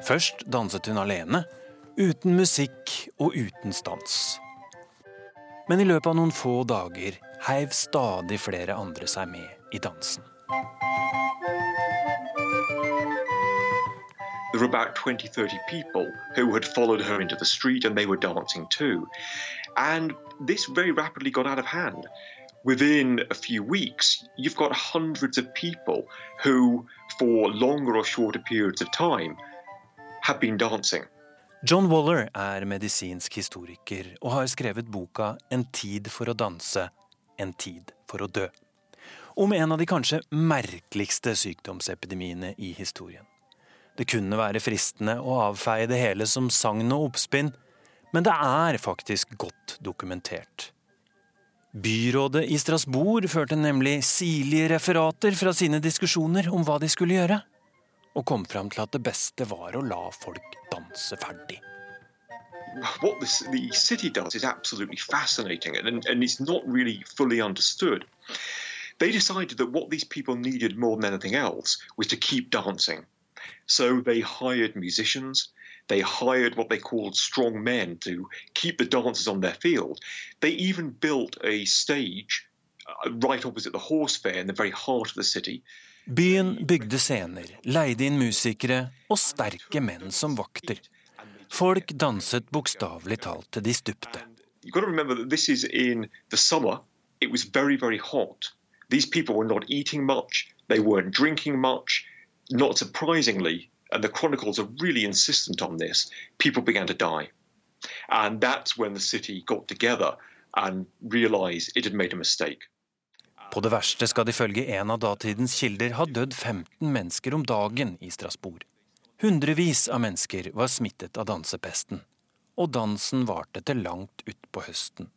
Først danset hun alene, uten musikk og uten stans. Men i løpet av noen få dager heiv stadig flere andre seg med i dansen. There were about 20, 30 people who had followed her into the street and they were dancing too. And this very rapidly got out of hand within a few weeks, you've got hundreds of people who, for longer or shorter periods of time, have been dancing. John Waller er medisinsk historiker og har skrevet boka 'En tid for å danse, en tid for å dø'. Om en av de kanskje merkeligste sykdomsepidemiene i historien. Det kunne være fristende å avfeie det hele som sagn og oppspinn, men det er faktisk godt dokumentert. Byrådet i Strasbourg førte nemlig sirlige referater fra sine diskusjoner om hva de skulle gjøre, og kom fram til at det beste var å la folk danse ferdig. What this, the city does is absolutely fascinating and, and it's not really fully understood. They decided that what these people needed more than anything else was to keep dancing. So they hired musicians, They hired what they called strong men to keep the dancers on their field. They even built a stage uh, right opposite the horse fair in the very heart of the city. Byen bygde scener, leide inn musikere og sterke menn som vakter. Folk danset bokstavelig talt til de stupte. Remember summer. Very, very. These people were not eating much. They weren't drinking much. Not surprisingly, and the chronicles are really insistent on this, people began to die. And that's when the city got together and realized it had made a mistake. På det verste skal det ifølge en av datidens kilder ha dødd 15 mennesker om dagen i Strasbourg. Hundrevis av mennesker var smittet av dansepesten, og dansen varte til langt utpå høsten.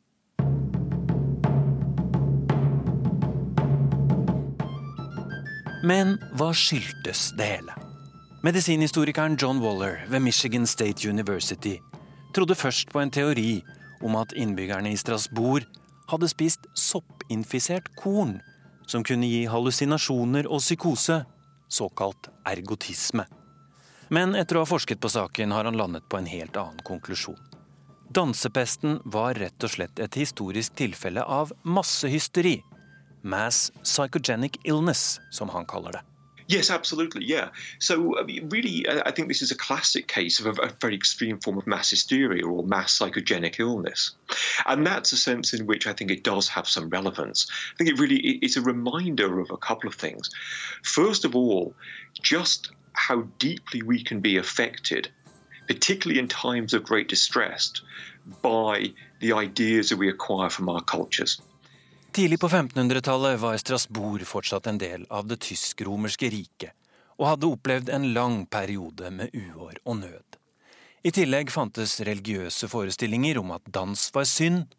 Men hva skyldtes det hele? Medisinhistorikeren John Waller ved Michigan State University trodde først på en teori om at innbyggerne i Strasbourg hadde spist soppinfisert korn som kunne gi hallusinasjoner og psykose, såkalt ergotisme. Men etter å ha forsket på saken har han landet på en helt annen konklusjon. Dansepesten var rett og slett et historisk tilfelle av massehysteri. Mass psychogenic illness, som han kaller det. Yes, absolutely. Yeah. So, I mean, really, I think this is a classic case of a, a, very extreme form of mass hysteria or mass psychogenic illness. And that's a sense in which I think it does have some relevance. I think it really is a reminder of a couple of things. First of all, just how deeply we can be affected, particularly in times of great distress, by the ideas that we acquire from our cultures. Tidlig på 1500-tallet var Strasbourg fortsatt en del av det tysk-romerske riket, og hadde opplevd en lang periode med uår og nød. I tillegg fantes religiøse forestillinger om at dans var synd,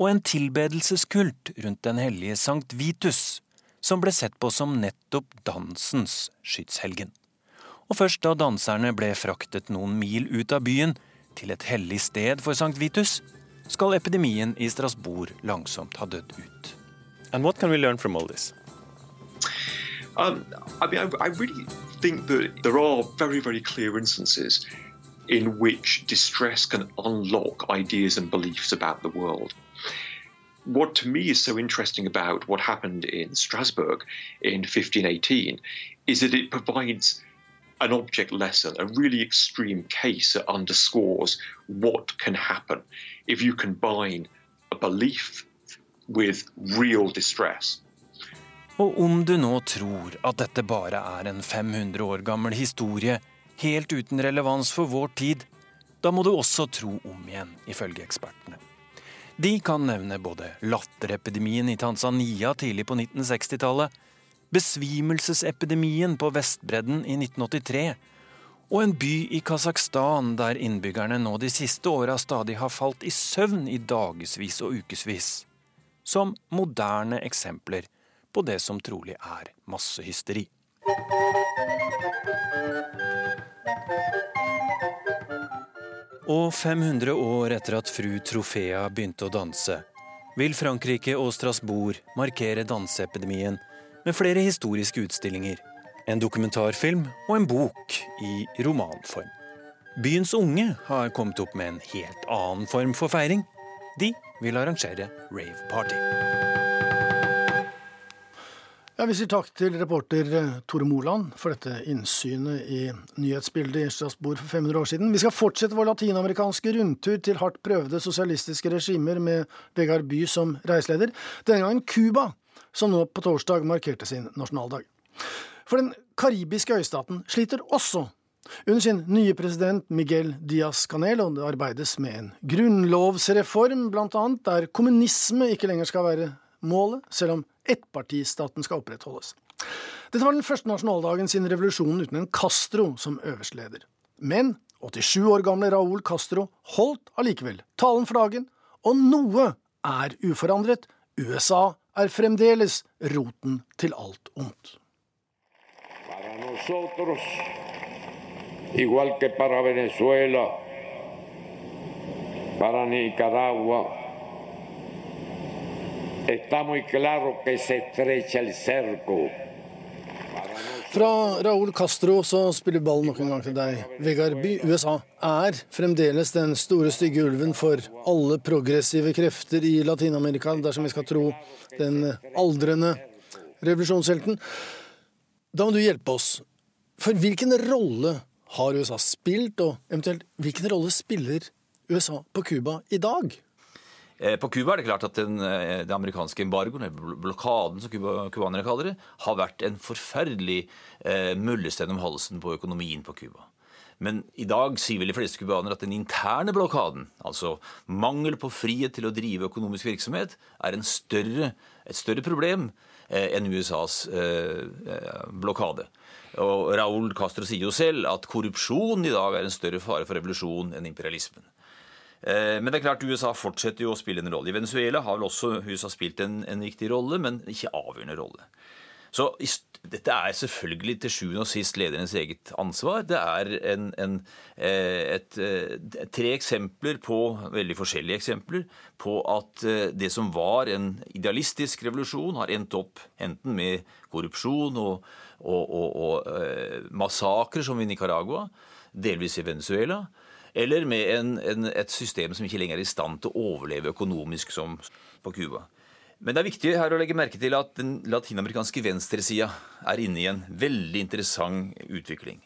og en tilbedelseskult rundt den hellige Sankt Vitus, som ble sett på som nettopp dansens skytshelgen. Og først da danserne ble fraktet noen mil ut av byen, til et hellig sted for Sankt Vitus, skal epidemien i Strasbourg langsomt ha dødd ut. And what can we learn from all this? Um, I mean, I, I really think that there are very, very clear instances in which distress can unlock ideas and beliefs about the world. What to me is so interesting about what happened in Strasbourg in 1518 is that it provides an object lesson, a really extreme case that underscores what can happen if you combine a belief with real distress. Og om du nå tror at dette bare er en 500 år gammel historie, helt uten relevans for vår tid, da må du også tro om igjen, ifølge ekspertene. De kan nevne både latterepidemien i Tanzania tidlig på 1960-tallet, besvimelsesepidemien på Vestbredden i 1983 og en by i Kasakhstan der innbyggerne nå de siste åra stadig har falt i søvn i dagevis og ukevis, som moderne eksempler på det som trolig er massehysteri. Og 500 år etter at fru Trofea begynte å danse, vil Frankrike og Strasbourg markere danseepidemien med flere historiske utstillinger, en dokumentarfilm og en bok i romanform. Byens unge har kommet opp med en helt annen form for feiring. De vil arrangere rave-party. Ja, Vi sier takk til reporter eh, Tore Moland for dette innsynet i nyhetsbildet i Strasbourg for 500 år siden. Vi skal fortsette vår latinamerikanske rundtur til hardt prøvde sosialistiske regimer med Vegard By som reiseleder. Denne gangen Cuba, som nå på torsdag markerte sin nasjonaldag. For den karibiske øystaten sliter også under sin nye president Miguel Diaz Canel, og det arbeides med en grunnlovsreform, blant annet, der kommunisme ikke lenger skal være målet, selv om ettpartistaten skal opprettholdes. Dette var den første nasjonaldagen siden revolusjonen uten en Castro som øverste leder. Men 87 år gamle Raúl Castro holdt allikevel talen for dagen, og noe er uforandret. USA er fremdeles roten til alt ondt. Nosotros, igual que para Venezuela, para Nicaragua, está muy claro que se estrecha el cerco. Fra Raúl Castro så spiller ballen nok en gang til deg. Vegard By, USA er fremdeles den store stygge ulven for alle progressive krefter i Latin-Amerika, dersom vi skal tro den aldrende revolusjonshelten. Da må du hjelpe oss. For hvilken rolle har USA spilt, og eventuelt hvilken rolle spiller USA på Cuba i dag? Eh, På Cuba er det klart at den, eh, den amerikanske embargoen, eller blokaden som cuba- cubanere kaller det, har vært en forferdelig eh, mullesten om halsen på økonomien på Cuba. Men i dag sier vel de fleste cubanere at den interne blokaden, altså mangel på frihet til å drive økonomisk virksomhet, er større, et større problem enn USAs eh, eh, blokade. Og Raúl Castro sier jo selv at korrupsjon i dag er en større fare for revolusjon enn imperialismen. Eh, Men det er klart USA fortsetter jo å spille en rolle. I Venezuela har vel også USA spilt en, en viktig rolle, men ikke avgjørende rolle. Så dette er selvfølgelig til sjuende og sist lederens eget ansvar. Det er en, en, eh, et, eh, tre eksempler på, veldig forskjellige eksempler, på at eh, det som var en idealistisk revolusjon, har endt opp enten med korrupsjon og, og, og, og massakrer, som i Nicaragua, delvis i Venezuela, eller med en, et system som ikke lenger er i stand til å overleve økonomisk som på Cuba. Men det er viktig her å legge merke til at den latinamerikanske venstresida er inne i en veldig interessant utvikling.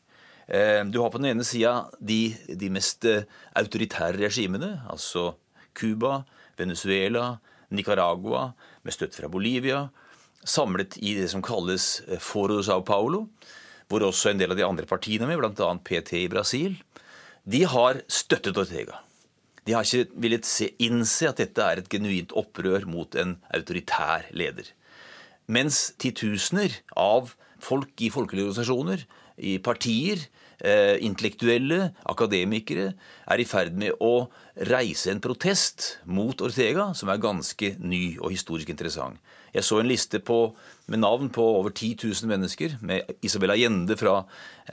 Eh, Du har på den ene sida de, de mest eh, autoritære regimene, altså Cuba, Venezuela, Nicaragua, med støtte fra Bolivia, samlet i det som kalles eh, Foro Sao Paulo, hvor også en del av de andre partiene er med, bl.a. PT i Brasil. De har støttet Ortega. De har ikke villet se, innse at dette er et genuint opprør mot en autoritær leder. Mens titusener av folk i folkelige organisasjoner, i partier, eh, intellektuelle, akademikere, er i ferd med å reise en protest mot Ortega som er ganske ny og historisk interessant. Jeg så en liste på, med navn på over 10 000 mennesker, med Isabel Allende fra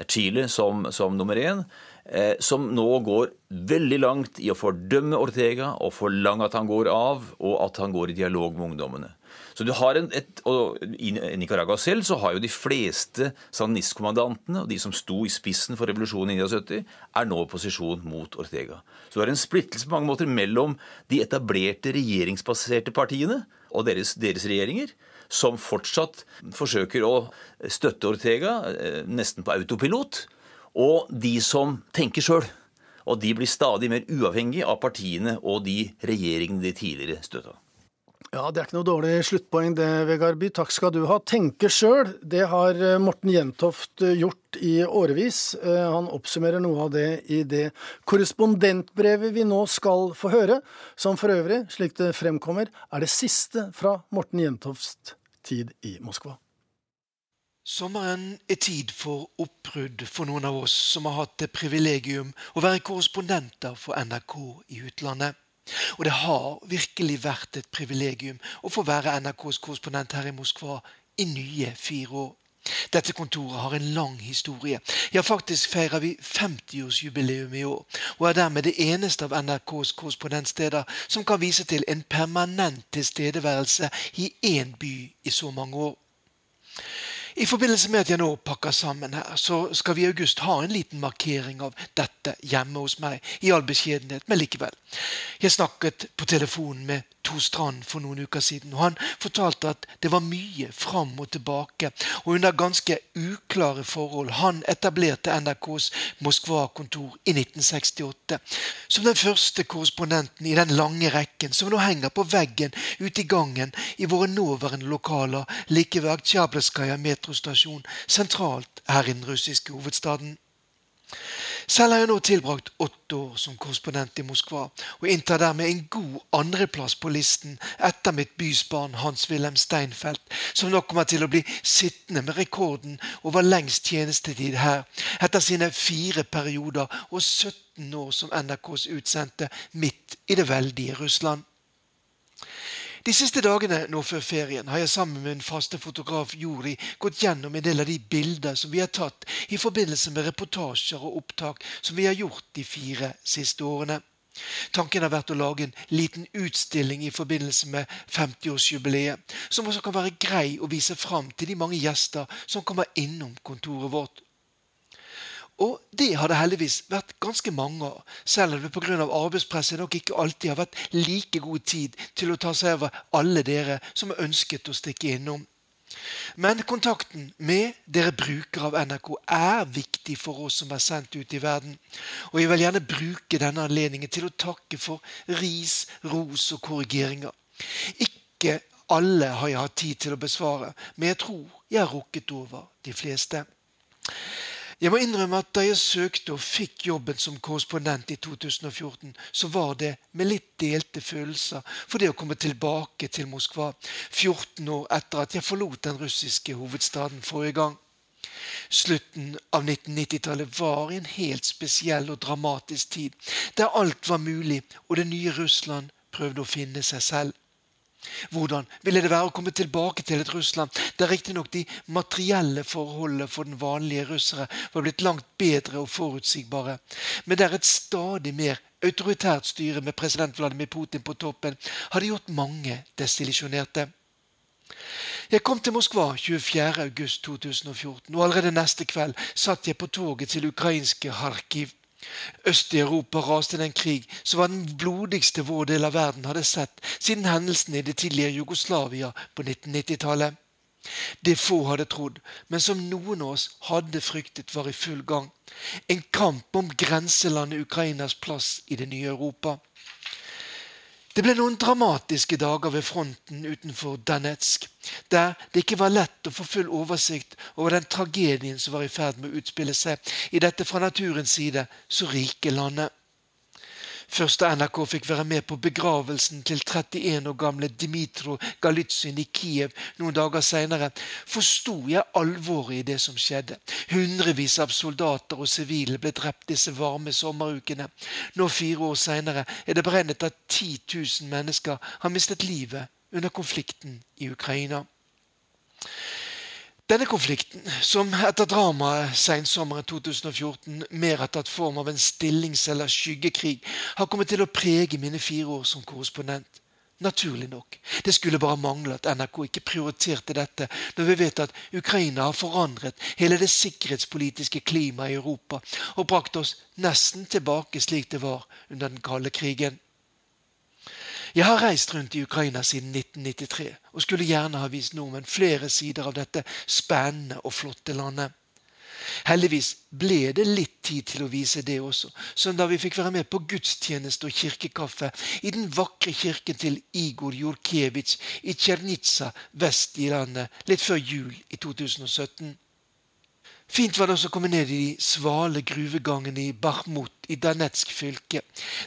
Chile som, som nummer én, som nå går veldig langt i å fordømme Ortega og forlange at han går av, og at han går i dialog med ungdommene. Så du har en, et, og I Nicaragua selv så har jo de fleste sandinistkommandantene og de som sto i spissen for revolusjonen i 1970, er nå i posisjon mot Ortega. Så du har en splittelse på mange måter mellom de etablerte regjeringsbaserte partiene og deres, deres regjeringer, som fortsatt forsøker å støtte Ortega, eh, nesten på autopilot, og de som tenker sjøl. Og de blir stadig mer uavhengige av partiene og de regjeringene de tidligere støtta. Ja, Det er ikke noe dårlig sluttpoeng det, Vegard By. Takk skal du ha. Tenke sjøl, det har eh, Morten Jentoft eh, gjort i årevis. Eh, han oppsummerer noe av det i det korrespondentbrevet vi nå skal få høre, som for øvrig, slik det fremkommer, er det siste fra Morten Jentofts tid i Moskva. Sommeren er tid for oppbrudd for noen av oss som har hatt det privilegium å være korrespondenter for NRK i utlandet. Og det har virkelig vært et privilegium å få være NRKs korrespondent her i Moskva i nye fire år. Dette kontoret har en lang historie. Ja, faktisk feirer vi 50-årsjubileum i år, og er dermed det eneste av NRKs korrespondentsteder som kan vise til en permanent tilstedeværelse i én by i så mange år. I forbindelse med at jeg nå pakker sammen her, så skal vi i august ha en liten markering av dette hjemme hos meg. I all beskjedenhet, men likevel. Jeg snakket på telefonen med To Strand for noen uker siden, og han fortalte at det var mye fram og tilbake, og under ganske uklare forhold. Han etablerte NRKs Moskva-kontor i 1968 som den første korrespondenten i den lange rekken som nå henger på veggen ute i gangen i våre nåværende lokaler like ved Aktsjablskaja metrostasjon sentralt her i den russiske hovedstaden. Selv har jeg nå tilbrakt åtte år som korrespondent i Moskva, og inntar dermed en god andreplass på listen etter mitt bysbarn Hans-Wilhelm Steinfeld, som nå kommer til å bli sittende med rekorden over lengst tjenestetid her, etter sine fire perioder og 17 år som NRKs utsendte midt i det veldige Russland. De siste dagene nå før ferien har jeg sammen med min faste fotograf Juri gått gjennom en del av de bilder som vi har tatt i forbindelse med reportasjer og opptak som vi har gjort de fire siste årene. Tanken har vært å lage en liten utstilling i forbindelse med 50-årsjubileet, som også kan være grei å vise fram til de mange gjester som kommer innom kontoret vårt. Og det har det heldigvis vært ganske mange av, selv om det pga. arbeidspresset nok ikke alltid har vært like god tid til å ta seg over alle dere som har ønsket å stikke innom. Men kontakten med dere brukere av NRK er viktig for oss som er sendt ut i verden. Og jeg vil gjerne bruke denne anledningen til å takke for ris, ros og korrigeringer. Ikke alle har jeg hatt tid til å besvare, men jeg tror jeg har rukket over de fleste. Jeg må innrømme at da jeg søkte og fikk jobben som korrespondent i 2014, så var det med litt delte følelser for det å komme tilbake til Moskva 14 år etter at jeg forlot den russiske hovedstaden forrige gang. Slutten av 1990-tallet var en helt spesiell og dramatisk tid, der alt var mulig og det nye Russland prøvde å finne seg selv. Hvordan ville det være å komme tilbake til et Russland der riktignok de materielle forholdene for den vanlige russere var blitt langt bedre og forutsigbare, men der et stadig mer autoritært styre med president Vladimir Putin på toppen hadde gjort mange destillisjonerte? Jeg kom til Moskva 24.8.2014, og allerede neste kveld satt jeg på toget til ukrainske Kharkiv. Øst i Europa raste den en krig som var den blodigste vår del av verden hadde sett siden hendelsen i det tidligere Jugoslavia på 1990-tallet. Det få hadde trodd, men som noen av oss hadde fryktet, var i full gang. En kamp om grenselandet Ukrainas plass i det nye Europa. Det ble noen dramatiske dager ved fronten utenfor Danetsk, der det ikke var lett å få full oversikt over den tragedien som var i ferd med å utspille seg i dette fra naturens side så rike landet. Først da NRK fikk være med på begravelsen til 31 år gamle Dmitro Galitsyn i Kiev noen dager senere, forsto jeg alvoret i det som skjedde. Hundrevis av soldater og sivile ble drept disse varme sommerukene. Nå, fire år senere, er det beregnet at 10 000 mennesker har mistet livet under konflikten i Ukraina. Denne konflikten, som etter dramaet sensommeren 2014 mer har tatt form av en stillings- eller skyggekrig, har kommet til å prege mine fire år som korrespondent. Naturlig nok. Det skulle bare mangle at NRK ikke prioriterte dette, når vi vet at Ukraina har forandret hele det sikkerhetspolitiske klimaet i Europa og brakt oss nesten tilbake slik det var under den kalde krigen. Jeg har reist rundt i Ukraina siden 1993 og skulle gjerne ha vist nordmenn flere sider av dette spennende og flotte landet. Heldigvis ble det litt tid til å vise det også, som da vi fikk være med på gudstjeneste og kirkekaffe i den vakre kirken til Igor Jurkevitsj i Tsjernitsa vest i landet litt før jul i 2017. Fint var det også å komme ned i de svale gruvegangene i Bahmut i Danetsk fylke,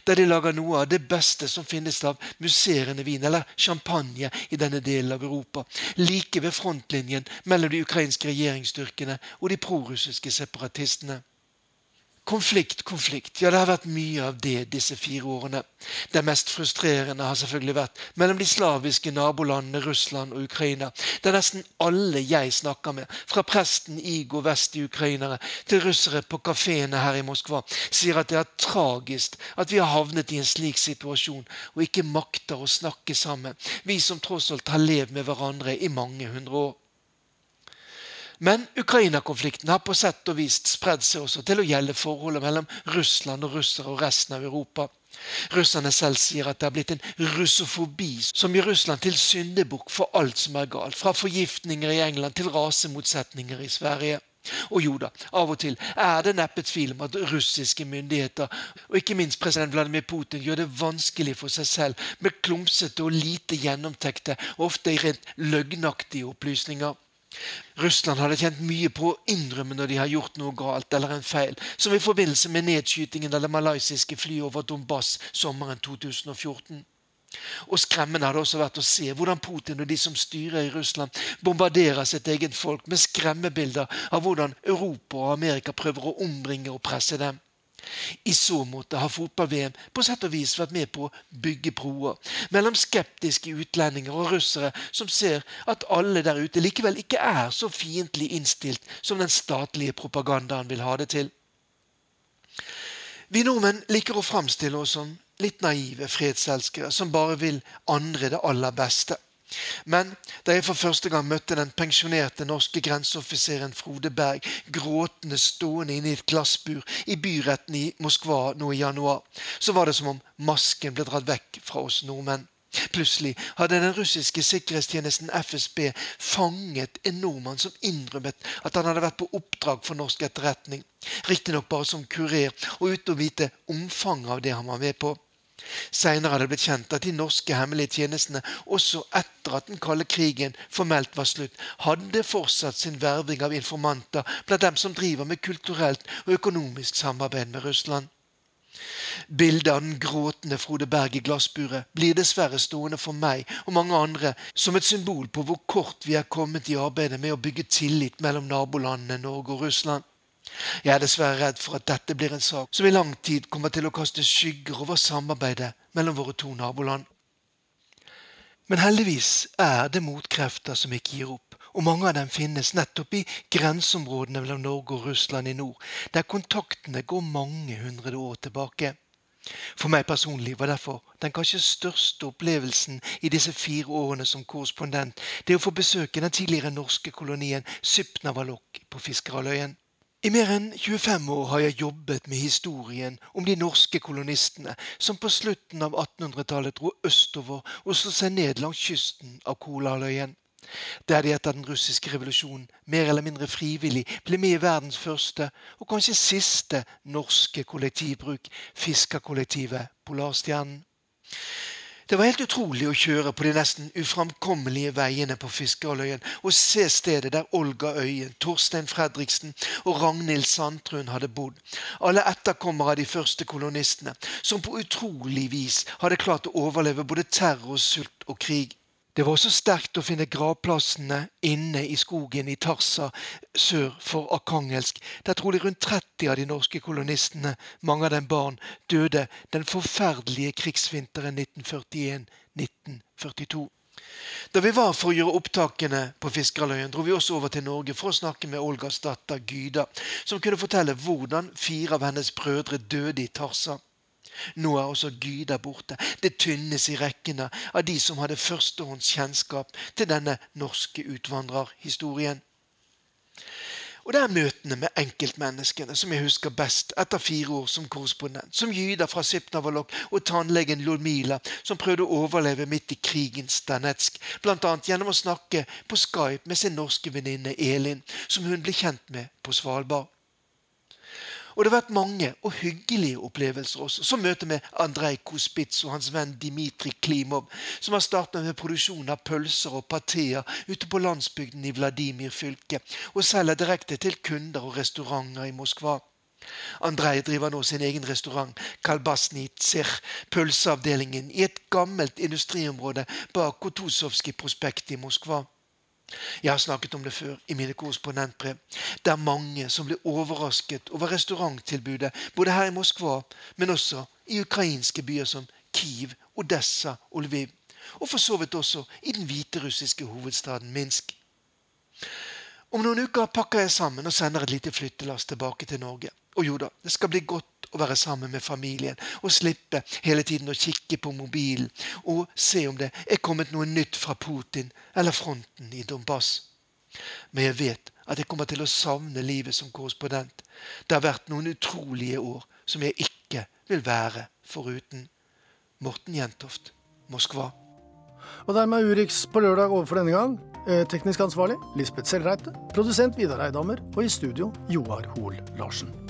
der de lager noe av det beste som finnes av musserende vin, eller champagne, i denne delen av Europa, like ved frontlinjen mellom de ukrainske regjeringsstyrkene og de prorussiske separatistene. Konflikt, konflikt. Ja, det har vært mye av det disse fire årene. Det mest frustrerende har selvfølgelig vært mellom de slaviske nabolandene Russland og Ukraina, Det er nesten alle jeg snakker med, fra presten Igor vest i ukrainere til russere på kafeene her i Moskva, sier at det er tragisk at vi har havnet i en slik situasjon og ikke makter å snakke sammen, vi som tross alt har levd med hverandre i mange hundre år. Men Ukraina-konflikten har på sett og vist spredd seg også til å gjelde forholdet mellom Russland og russere og resten av Europa. Russerne selv sier at det har blitt en russofobi som gir Russland til syndebukk for alt som er galt, fra forgiftninger i England til rasemotsetninger i Sverige. Og jo da, av og til er det neppe tvil om at russiske myndigheter, og ikke minst president Vladimir Putin, gjør det vanskelig for seg selv med klumsete og lite gjennomtekte, ofte rent løgnaktige opplysninger. Russland hadde kjent mye på å innrømme når de har gjort noe galt eller en feil, som i forbindelse med nedskytingen av det malaysiske flyet over Donbas sommeren 2014. Og Skremmende har det også vært å se hvordan Putin og de som styrer i Russland, bombarderer sitt eget folk med skremmebilder av hvordan Europa og Amerika prøver å ombringe og presse dem. I så måte har fotball-VM på sett og vis vært med på å bygge broer mellom skeptiske utlendinger og russere som ser at alle der ute likevel ikke er så fiendtlig innstilt som den statlige propagandaen vil ha det til. Vi nordmenn liker å framstille oss som litt naive fredselskere som bare vil andre det aller beste. Men da jeg for første gang møtte den pensjonerte norske grenseoffiseren Frode Berg gråtende stående inne i et glassbur i byretten i Moskva nå i januar, så var det som om masken ble dratt vekk fra oss nordmenn. Plutselig hadde den russiske sikkerhetstjenesten FSB fanget en nordmann som innrømmet at han hadde vært på oppdrag for norsk etterretning. Riktignok bare som kurer, og uten å vite omfanget av det han var med på. Senere er det blitt kjent at de norske hemmelige tjenestene, også etter at den kalde krigen formelt var slutt, hadde fortsatt sin verving av informanter blant dem som driver med kulturelt og økonomisk samarbeid med Russland. Bildet av den gråtende Frode Berg i glassburet blir dessverre stående for meg og mange andre som et symbol på hvor kort vi er kommet i arbeidet med å bygge tillit mellom nabolandene Norge og Russland. Jeg er dessverre redd for at dette blir en sak som i lang tid kommer til å kaste skygger over samarbeidet mellom våre to naboland. Men heldigvis er det motkrefter som ikke gir opp, og mange av dem finnes nettopp i grenseområdene mellom Norge og Russland i nord, der kontaktene går mange hundre år tilbake. For meg personlig var derfor den kanskje største opplevelsen i disse fire årene som korrespondent det å få besøke den tidligere norske kolonien Sypnavalok på Fiskeraløyen. I mer enn 25 år har jeg jobbet med historien om de norske kolonistene som på slutten av 1800-tallet dro østover og slo seg ned langs kysten av Kolahalvøya. Der de etter den russiske revolusjonen mer eller mindre frivillig ble med i verdens første og kanskje siste norske kollektivbruk, fiskerkollektivet Polarstjernen. Det var helt utrolig å kjøre på de nesten uframkommelige veiene på Fiskerhalvøyen og se stedet der Olga Øyen, Torstein Fredriksen og Ragnhild Sandtrun hadde bodd. Alle etterkommere av de første kolonistene, som på utrolig vis hadde klart å overleve både terror, sult og krig. Det var også sterkt å finne gravplassene inne i skogen i Tarsa sør for Arkangelsk, der trolig rundt 30 av de norske kolonistene, mange av dem barn, døde den forferdelige krigsvinteren 1941-1942. Da vi var for å gjøre opptakene på Fiskerløyen, dro vi også over til Norge for å snakke med Olgas datter Gyda, som kunne fortelle hvordan fire av hennes brødre døde i Tarsa. Nå er også Gyda borte. Det tynnes i rekkene av de som hadde førstehånds kjennskap til denne norske utvandrerhistorien. Og det er møtene med enkeltmenneskene som jeg husker best etter fire år som korrespondent. Som Gyda fra Sipnavalok og tannlegen Ludmila, som prøvde å overleve midt i krigens Danetsk, bl.a. gjennom å snakke på Skype med sin norske venninne Elin, som hun ble kjent med på Svalbard. Og det har vært mange og hyggelige opplevelser også, som møtet med Andrej Kospitz og hans venn Dimitri Klimov, som har startet med produksjon av pølser og pateer ute på landsbygden i Vladimir fylke, og selger direkte til kunder og restauranter i Moskva. Andrej driver nå sin egen restaurant, Kalbasnitsir, pølseavdelingen, i et gammelt industriområde bak Kotosovskij-prospektet i Moskva. Jeg har snakket om det før i mine korrespondentbrev. Det er mange som blir overrasket over restauranttilbudet både her i Moskva, men også i ukrainske byer som Kiev, Odessa og Lviv. Og for så vidt også i den hviterussiske hovedstaden Minsk. Om noen uker pakker jeg sammen og sender et lite flyttelass tilbake til Norge. Og jo da, det skal bli godt å være sammen med familien og slippe hele tiden å kikke på mobilen og se om det er kommet noe nytt fra Putin eller fronten i Donbass. Men jeg vet at jeg kommer til å savne livet som korrespondent. Det har vært noen utrolige år som jeg ikke vil være foruten. Morten Jentoft, Moskva. Og dermed er Urix på lørdag over for denne gang. Eh, teknisk ansvarlig Lisbeth Selreite. Produsent Vidar Eidhammer. Og i studio Joar Hoel Larsen.